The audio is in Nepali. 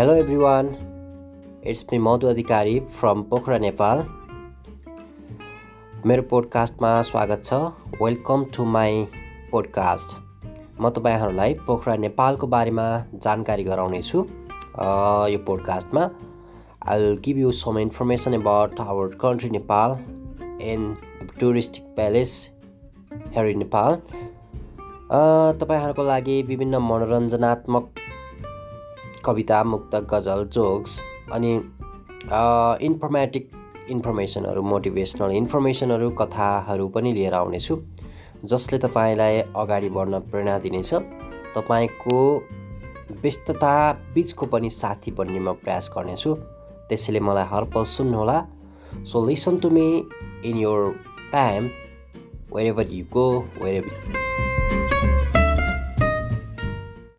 Hello everyone, it's me Madhu Adhikari from Pokhara Nepal मेरो पोडकास्टमा स्वागत छ। वेलकम टु माई पोडकास्ट म तपाईँहरूलाई पोखरा नेपालको बारेमा जानकारी गराउनेछु यो पोडकास्टमा I give you some information about our country Nepal and touristic palace हेरी नेपाल तपाईँहरूको लागि विभिन्न मनोरञ्जनात्मक कविता मुक्त गजल जोक्स अनि इन्फर्मेटिक इन्फर्मेसनहरू मोटिभेसनल इन्फर्मेसनहरू कथाहरू पनि लिएर आउनेछु जसले तपाईँलाई अगाडि बढ्न प्रेरणा दिनेछ। तपाईँको व्यस्तता बिचको पनि साथी बन्ने म प्रयास गर्नेछु। त्यसैले मलाई हरपल सुन्नुहोला। So listen to me in your time wherever you go wherever